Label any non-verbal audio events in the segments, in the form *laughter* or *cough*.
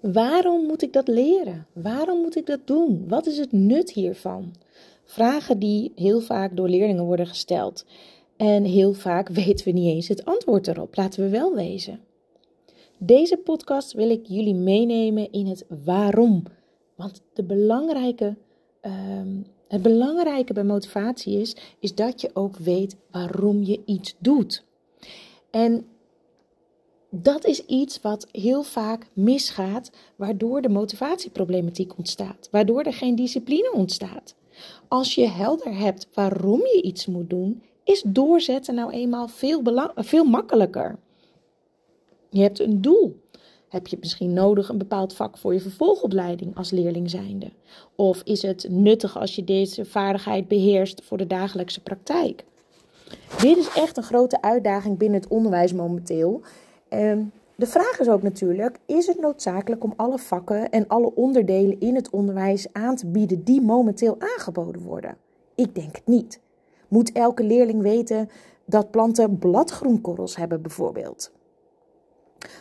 Waarom moet ik dat leren? Waarom moet ik dat doen? Wat is het nut hiervan? Vragen die heel vaak door leerlingen worden gesteld. En heel vaak *laughs* weten we niet eens het antwoord erop. Laten we wel wezen. Deze podcast wil ik jullie meenemen in het waarom. Want de belangrijke, ehm, het belangrijke bij motivatie is, is dat je ook weet waarom je iets doet. En dat is iets wat heel vaak misgaat, waardoor de motivatieproblematiek ontstaat, waardoor er geen discipline ontstaat. Als je helder hebt waarom je iets moet doen, is doorzetten nou eenmaal veel, veel makkelijker. Je hebt een doel. Heb je misschien nodig een bepaald vak voor je vervolgopleiding als leerling zijnde? Of is het nuttig als je deze vaardigheid beheerst voor de dagelijkse praktijk? Dit is echt een grote uitdaging binnen het onderwijs momenteel. Ehm, de vraag is ook natuurlijk: is het noodzakelijk om alle vakken en alle onderdelen in het onderwijs aan te bieden die momenteel aangeboden worden? Ik denk het niet. Moet elke leerling weten dat planten bladgroenkorrels hebben, bijvoorbeeld?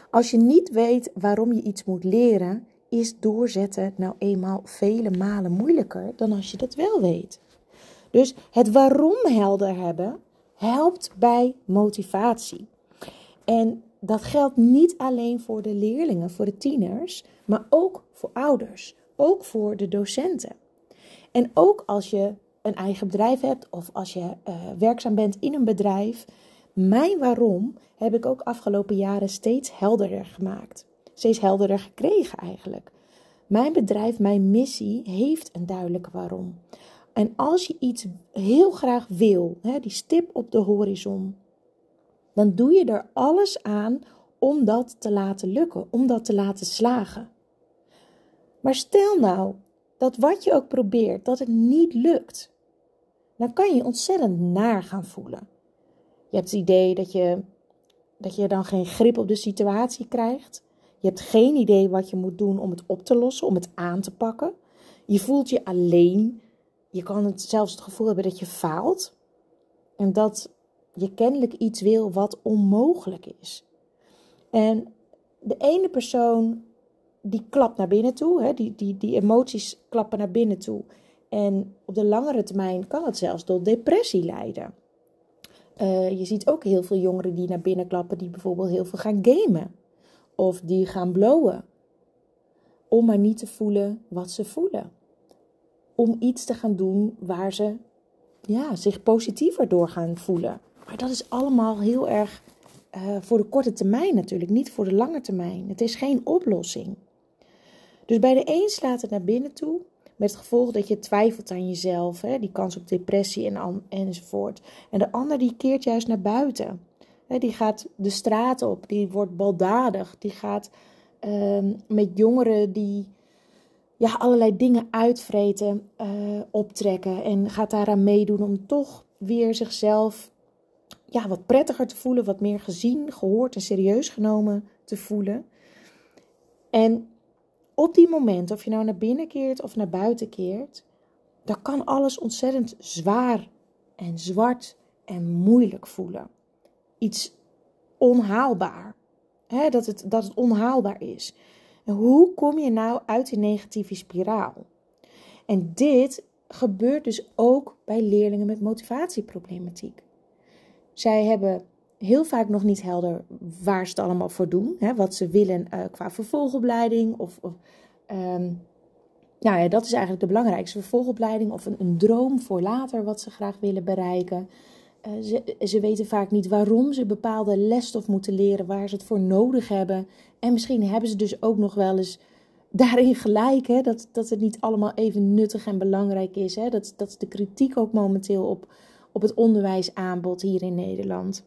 Als je niet weet waarom je iets moet leren, is doorzetten nou eenmaal vele malen moeilijker dan als je dat wel weet. Dus het waarom helder hebben helpt bij motivatie. En dat geldt niet alleen voor de leerlingen, voor de tieners, maar ook voor ouders, ook voor de docenten. En ook als je een eigen bedrijf hebt of als je uh, werkzaam bent in een bedrijf, mijn waarom heb ik ook afgelopen jaren steeds helderder gemaakt. Steeds helderder gekregen eigenlijk. Mijn bedrijf, mijn missie heeft een duidelijke waarom. En als je iets heel graag wil, hè, die stip op de horizon, dan doe je er alles aan om dat te laten lukken, om dat te laten slagen. Maar stel nou dat wat je ook probeert, dat het niet lukt. Dan kan je ontzettend naar gaan voelen. Je hebt het idee dat je, dat je dan geen grip op de situatie krijgt. Je hebt geen idee wat je moet doen om het op te lossen, om het aan te pakken. Je voelt je alleen. Je kan het zelfs het gevoel hebben dat je faalt. En dat je kennelijk iets wil wat onmogelijk is. En de ene persoon die klapt naar binnen toe, hè, die, die, die emoties klappen naar binnen toe. En op de langere termijn kan het zelfs tot depressie leiden. Uh, je ziet ook heel veel jongeren die naar binnen klappen, die bijvoorbeeld heel veel gaan gamen. Of die gaan blowen. Om maar niet te voelen wat ze voelen. Om iets te gaan doen waar ze ja, zich positiever door gaan voelen. Maar dat is allemaal heel erg uh, voor de korte termijn natuurlijk, niet voor de lange termijn. Het is geen oplossing. Dus bij de een slaat het naar binnen toe, met het gevolg dat je twijfelt aan jezelf, hè, die kans op depressie en, enzovoort. En de ander die keert juist naar buiten. Hè, die gaat de straat op, die wordt baldadig, die gaat uh, met jongeren die ja, allerlei dingen uitvreten, uh, optrekken en gaat daaraan meedoen om toch weer zichzelf ja, wat prettiger te voelen, wat meer gezien, gehoord en serieus genomen te voelen. En op die moment, of je nou naar binnen keert of naar buiten keert, dan kan alles ontzettend zwaar en zwart en moeilijk voelen. Iets onhaalbaar. He, dat, het, dat het onhaalbaar is. En hoe kom je nou uit die negatieve spiraal? En dit gebeurt dus ook bij leerlingen met motivatieproblematiek. Zij hebben heel vaak nog niet helder waar ze het allemaal voor doen. Hè, wat ze willen uh, qua vervolgopleiding. Of, of nou ja, dat is eigenlijk de belangrijkste vervolgopleiding. Of een, een droom voor later wat ze graag willen bereiken. Uh, ze, ze weten vaak niet waarom ze bepaalde lesstof moeten leren, waar ze het voor nodig hebben. En misschien hebben ze dus ook nog wel eens daarin gelijk, hè, dat, dat het niet allemaal even nuttig en belangrijk is. Hè. Dat, dat is de kritiek ook momenteel op, op het onderwijsaanbod hier in Nederland.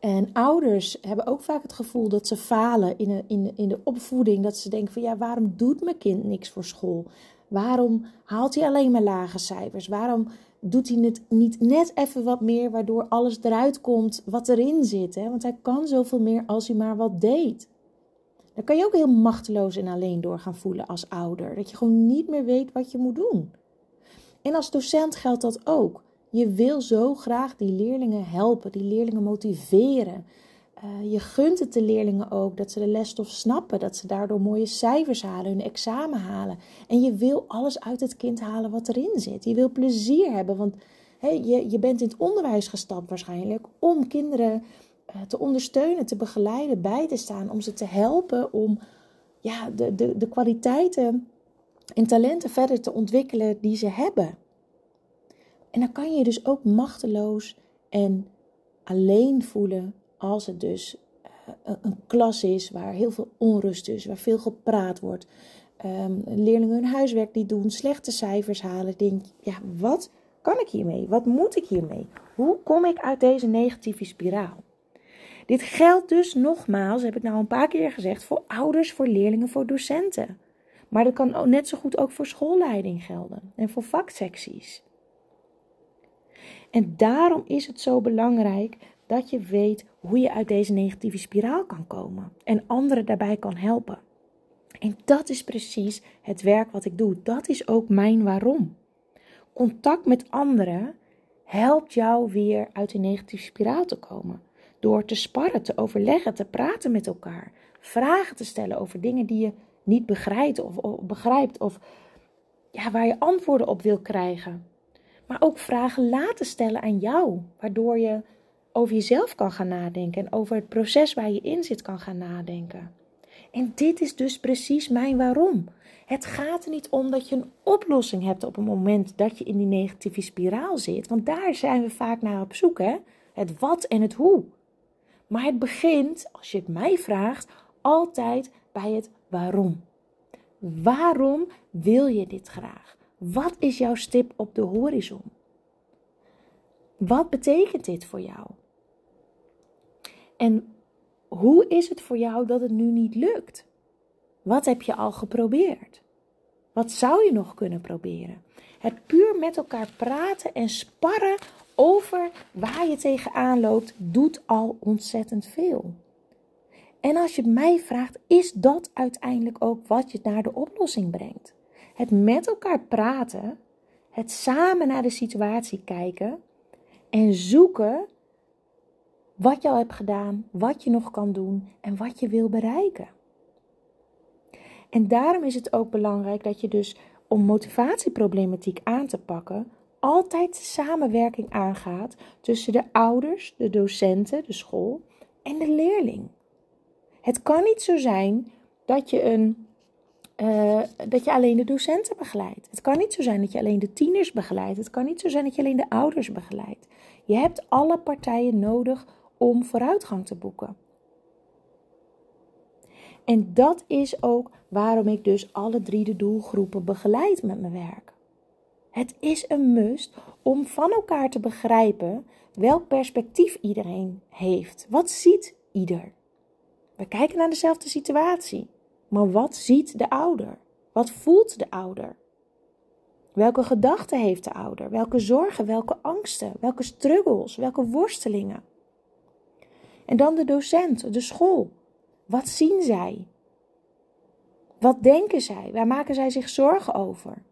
En ouders hebben ook vaak het gevoel dat ze falen in de, in, in de opvoeding. Dat ze denken van ja, waarom doet mijn kind niks voor school? Waarom haalt hij alleen maar lage cijfers? Waarom doet hij het niet net even wat meer, waardoor alles eruit komt wat erin zit? Hè? Want hij kan zoveel meer als hij maar wat deed. Dan kan je ook heel machteloos en alleen door gaan voelen als ouder. Dat je gewoon niet meer weet wat je moet doen. En als docent geldt dat ook. Je wil zo graag die leerlingen helpen, die leerlingen motiveren. Uh, je gunt het de leerlingen ook dat ze de lesstof snappen, dat ze daardoor mooie cijfers halen, hun examen halen. En je wil alles uit het kind halen wat erin zit. Je wil plezier hebben, want je, je bent in het onderwijs gestapt waarschijnlijk om kinderen uh, te ondersteunen, te begeleiden, bij te staan, om ze te helpen om ja, de, de, de kwaliteiten en talenten verder te ontwikkelen die ze hebben. En dan kan je dus ook machteloos en alleen voelen als het dus uh, een klas is waar heel veel onrust is, waar veel gepraat wordt. Um, leerlingen hun huiswerk niet doen, slechte cijfers halen. Denk, ja, wat kan ik hiermee? Wat moet ik hiermee? Hoe kom ik uit deze negatieve spiraal? Dit geldt dus nogmaals, heb ik nou een paar keer gezegd, voor ouders, voor leerlingen, voor docenten. Maar dat kan net zo goed ook voor schoolleiding gelden en voor vaksecties. En daarom is het zo belangrijk dat je weet hoe je uit deze negatieve spiraal kan komen en anderen daarbij kan helpen. En dat is precies het werk wat ik doe. Dat is ook mijn waarom. Contact met anderen helpt jou weer uit die negatieve spiraal te komen. Door te sparren, te overleggen, te praten met elkaar. Vragen te stellen over dingen die je niet begrijpt of, of begrijpt of ja, waar je antwoorden op wil krijgen. Maar ook vragen laten stellen aan jou, waardoor je over jezelf kan gaan nadenken en over het proces waar je in zit kan gaan nadenken. En dit is dus precies mijn waarom. Het gaat er niet om dat je een oplossing hebt op het moment dat je in die negatieve spiraal zit, want daar zijn we vaak naar op zoek, hè? Het wat en het hoe. Maar het begint, als je het mij vraagt, altijd bij het waarom. Waarom wil je dit graag? Wat is jouw stip op de horizon? Wat betekent dit voor jou? En hoe is het voor jou dat het nu niet lukt? Wat heb je al geprobeerd? Wat zou je nog kunnen proberen? Het puur met elkaar praten en sparren over waar je tegenaan loopt, doet al ontzettend veel. En als je mij vraagt, is dat uiteindelijk ook wat je naar de oplossing brengt? Het met elkaar praten, het samen naar de situatie kijken en zoeken wat je al hebt gedaan, wat je nog kan doen en wat je wil bereiken. En daarom is het ook belangrijk dat je dus om motivatieproblematiek aan te pakken, altijd samenwerking aangaat tussen de ouders, de docenten, de school en de leerling. Het kan niet zo zijn dat je, een, uh, dat je alleen de docenten begeleidt. Het kan niet zo zijn dat je alleen de tieners begeleidt. Het kan niet zo zijn dat je alleen de ouders begeleidt. Je hebt alle partijen nodig om vooruitgang te boeken. En dat is ook waarom ik dus alle drie de doelgroepen begeleid met mijn werk. Het is een must om van elkaar te begrijpen welk perspectief iedereen heeft. Wat ziet ieder? We kijken naar dezelfde situatie, maar wat ziet de ouder? Wat voelt de ouder? Welke gedachten heeft de ouder? Welke zorgen, welke angsten, welke struggles, welke worstelingen? En dan de docent, de school. Wat zien zij? Wat denken zij? Waar maken zij zich zorgen over?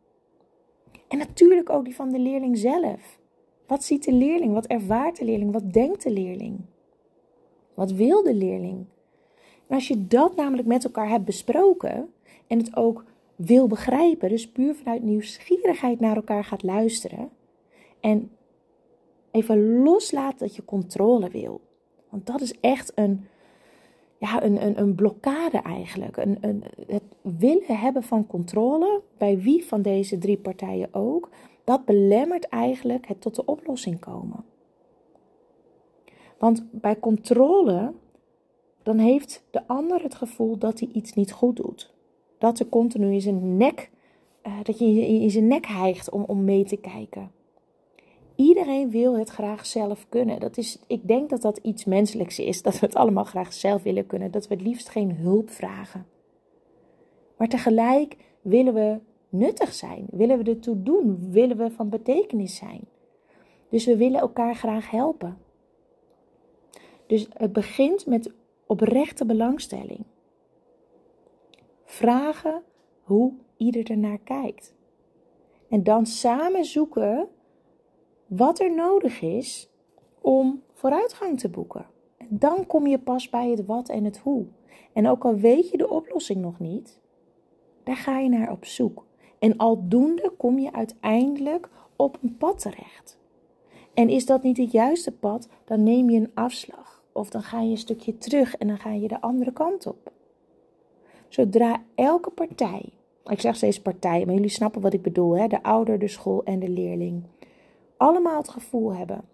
En natuurlijk ook die van de leerling zelf. Wat ziet de leerling? Wat ervaart de leerling? Wat denkt de leerling? Wat wil de leerling? En als je dat namelijk met elkaar hebt besproken en het ook wil begrijpen, dus puur vanuit nieuwsgierigheid naar elkaar gaat luisteren en even loslaat dat je controle wil. Want dat is echt een, ja, een, een, een blokkade eigenlijk. Een, een, het willen hebben van controle, bij wie van deze drie partijen ook, dat belemmert eigenlijk het tot de oplossing komen. Want bij controle, dan heeft de ander het gevoel dat hij iets niet goed doet. Dat er continu in zijn nek, uh, dat je in zijn nek hijgt om, om mee te kijken. Iedereen wil het graag zelf kunnen. Dat is, ik denk dat dat iets menselijks is. Dat we het allemaal graag zelf willen kunnen. Dat we het liefst geen hulp vragen. Maar tegelijk willen we nuttig zijn. Willen we ertoe doen. Willen we van betekenis zijn. Dus we willen elkaar graag helpen. Dus het begint met oprechte belangstelling. Vragen hoe ieder ernaar kijkt. En dan samen zoeken wat er nodig is om vooruitgang te boeken. dan kom je pas bij het wat en het hoe. En ook al weet je de oplossing nog niet, daar ga je naar op zoek. En aldoende kom je uiteindelijk op een pad terecht. En is dat niet het juiste pad, dan neem je een afslag. Of dan ga je een stukje terug en dan ga je de andere kant op. Zodra elke partij, ik zeg steeds partij, maar jullie snappen wat ik bedoel, hè? de ouder, de school en de leerling, allemaal het gevoel hebben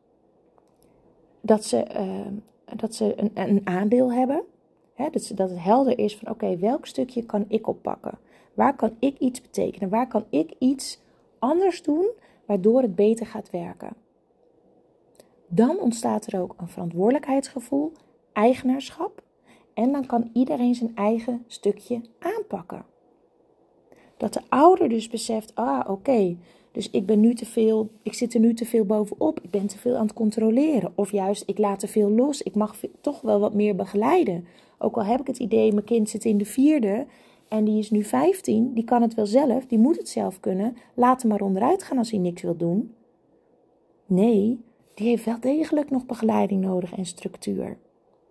dat ze, uh, dat ze een, een aandeel hebben. Hè? Dat, dat het helder is van oké, welk stukje kan ik oppakken? Waar kan ik iets betekenen? Waar kan ik iets anders doen waardoor het beter gaat werken? Dan ontstaat er ook een verantwoordelijkheidsgevoel, eigenaarschap en dan kan iedereen zijn eigen stukje aanpakken. Dat de ouder dus beseft, ah oké, dus ik ben nu te veel, ik zit er nu te veel bovenop, ik ben te veel aan het controleren. Of juist, ik laat te veel los, ik mag toch wel wat meer begeleiden. Ook al heb ik het idee, mijn kind zit in de vierde en die is nu 15, die kan het wel zelf, die moet het zelf kunnen. Laat hem maar onderuit gaan als hij niks wil doen. Nee, die heeft wel degelijk nog begeleiding nodig en structuur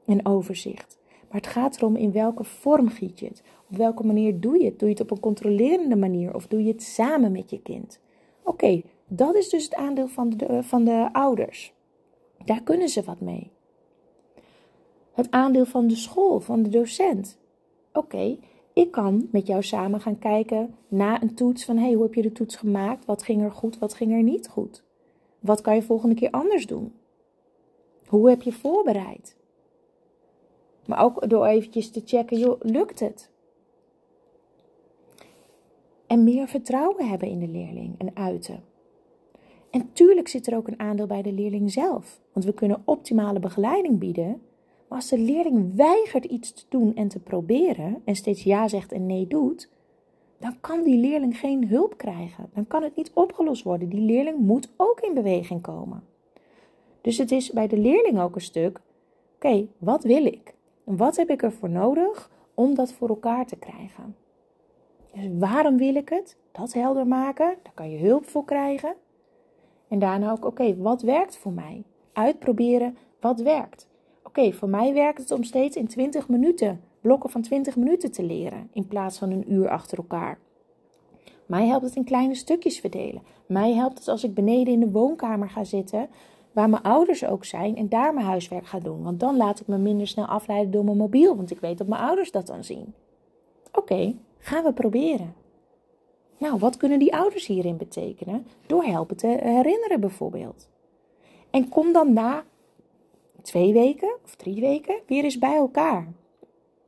en overzicht. Maar het gaat erom in welke vorm giet je het. Op welke manier doe je het? Doe je het op een controlerende manier of doe je het samen met je kind? Oké, dat is dus het aandeel van de, van de ouders. Daar kunnen ze wat mee. Het aandeel van de school, van de docent. Oké, ik kan met jou samen gaan kijken na een toets van hey, hoe heb je de toets gemaakt? Wat ging er goed, wat ging er niet goed? Wat kan je volgende keer anders doen? Hoe heb je voorbereid? Maar ook door eventjes te checken, joh, lukt het? En meer vertrouwen hebben in de leerling en uiten. En tuurlijk zit er ook een aandeel bij de leerling zelf. Want we kunnen optimale begeleiding bieden. Maar als de leerling weigert iets te doen en te proberen en steeds ja zegt en nee doet, dan kan die leerling geen hulp krijgen. Dan kan het niet opgelost worden. Die leerling moet ook in beweging komen. Dus het is bij de leerling ook een stuk: oké, wat wil ik? En wat heb ik ervoor nodig om dat voor elkaar te krijgen? Dus waarom wil ik het? Dat helder maken. Daar kan je hulp voor krijgen. En daarna ook: oké, wat werkt voor mij? Uitproberen wat werkt. Oké, voor mij werkt het om steeds in 20 minuten blokken van 20 minuten te leren in plaats van een uur achter elkaar. Mij helpt het in kleine stukjes verdelen. Mij helpt het als ik beneden in de woonkamer ga zitten, waar mijn ouders ook zijn, en daar mijn huiswerk ga doen. Want dan laat ik me minder snel afleiden door mijn mobiel, want ik weet dat mijn ouders dat dan zien. Oké, gaan we proberen. Nou, wat kunnen die ouders hierin betekenen? Door helpen te herinneren bijvoorbeeld. En kom dan na twee weken of drie weken weer eens bij elkaar.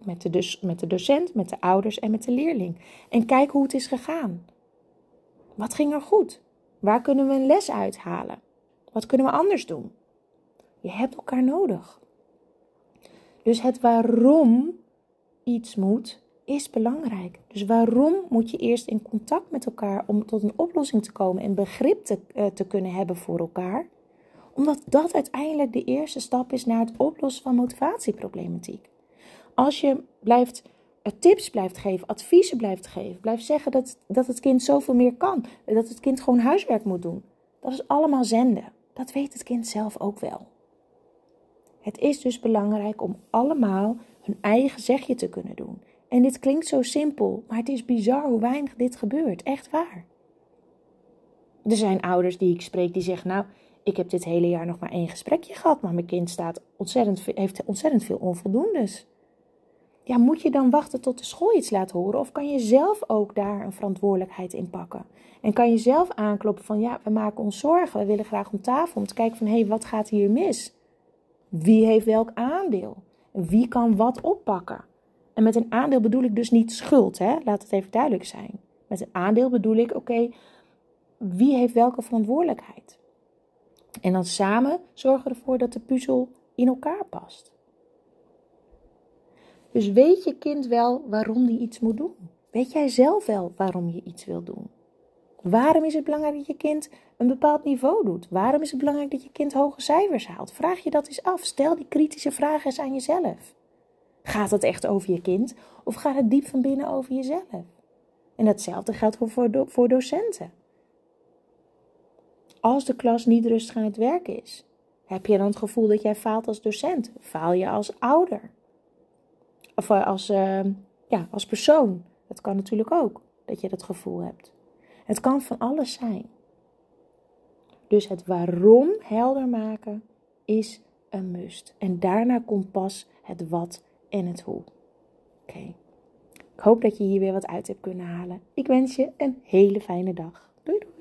Met de, dus, met de docent, met de ouders en met de leerling. En kijk hoe het is gegaan. Wat ging er goed? Waar kunnen we een les uithalen? Wat kunnen we anders doen? Je hebt elkaar nodig. Dus het waarom iets moet, is belangrijk. Dus waarom moet je eerst in contact met elkaar om tot een oplossing te komen en begrip te, uh, te kunnen hebben voor elkaar? Omdat dat uiteindelijk de eerste stap is naar het oplossen van motivatieproblematiek als je blijft eh, tips blijft geven, adviezen blijft geven, blijft zeggen dat, dat het kind zoveel meer kan, dat het kind gewoon huiswerk moet doen. Dat is allemaal zenden. Dat weet het kind zelf ook wel. Het is dus belangrijk om allemaal hun eigen zegje te kunnen doen. En dit klinkt zo simpel, maar het is bizar hoe weinig dit gebeurt. Echt waar. Er zijn ouders die ik spreek die zeggen: Nou, ik heb dit hele jaar nog maar één gesprekje gehad, maar mijn kind staat ontzettend, heeft ontzettend veel onvoldoendes ja, moet je dan wachten tot de school iets laat horen? Of kan je zelf ook daar een verantwoordelijkheid in pakken? En kan je zelf aankloppen van ja, we maken ons zorgen, we willen graag om tafel om te kijken van hé, hey, wat gaat hier mis? Wie heeft welk aandeel? Wie kan wat oppakken? En met een aandeel bedoel ik dus niet schuld, hè? laat het even duidelijk zijn. Met een aandeel bedoel ik, oké, wie heeft welke verantwoordelijkheid? En dan samen zorgen we ervoor dat de puzzel in elkaar past. Dus weet je kind wel waarom die iets moet doen? Weet jij zelf wel waarom je iets wil doen? Waarom is het belangrijk dat je kind een bepaald niveau doet? Waarom is het belangrijk dat je kind hoge cijfers haalt? Vraag je dat eens af. Stel die kritische vragen eens aan jezelf. Gaat het echt over je kind of gaat het diep van binnen over jezelf? En datzelfde geldt voor, voor docenten. Als de klas niet rustig aan het werk is, Heb je dan het gevoel dat jij faalt als docent? Faal je als ouder? Of eh, als, uh, ja, als persoon? Dat kan natuurlijk ook, dat je dat gevoel hebt. Het kan van alles zijn. Dus het waarom helder maken is een must. En daarna komt pas het wat en het hoe. Oké. Ik hoop dat je hier weer wat uit hebt kunnen halen. Ik wens je een hele fijne dag. Doei doei.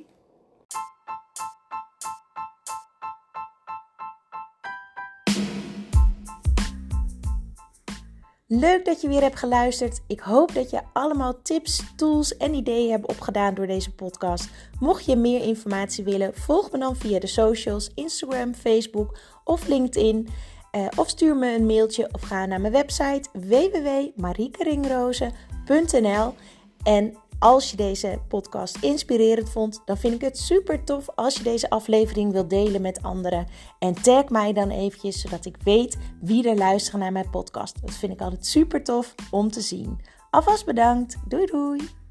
Leuk dat je weer hebt geluisterd. Ik hoop dat je allemaal tips, tools en ideeën hebt opgedaan door deze podcast. Mocht je meer informatie willen, volg me dan via de socials, Instagram, Facebook of LinkedIn. Uh, of stuur me een mailtje of ga naar mijn website www.mariekeringrozen.nl. En als je deze podcast inspirerend vond, dan vind ik het super tof als je deze aflevering wilt delen met anderen. En tag mij dan eventjes, zodat ik weet wie er luistert naar mijn podcast. Dat vind ik altijd super tof om te zien. Alvast bedankt. Doei doei!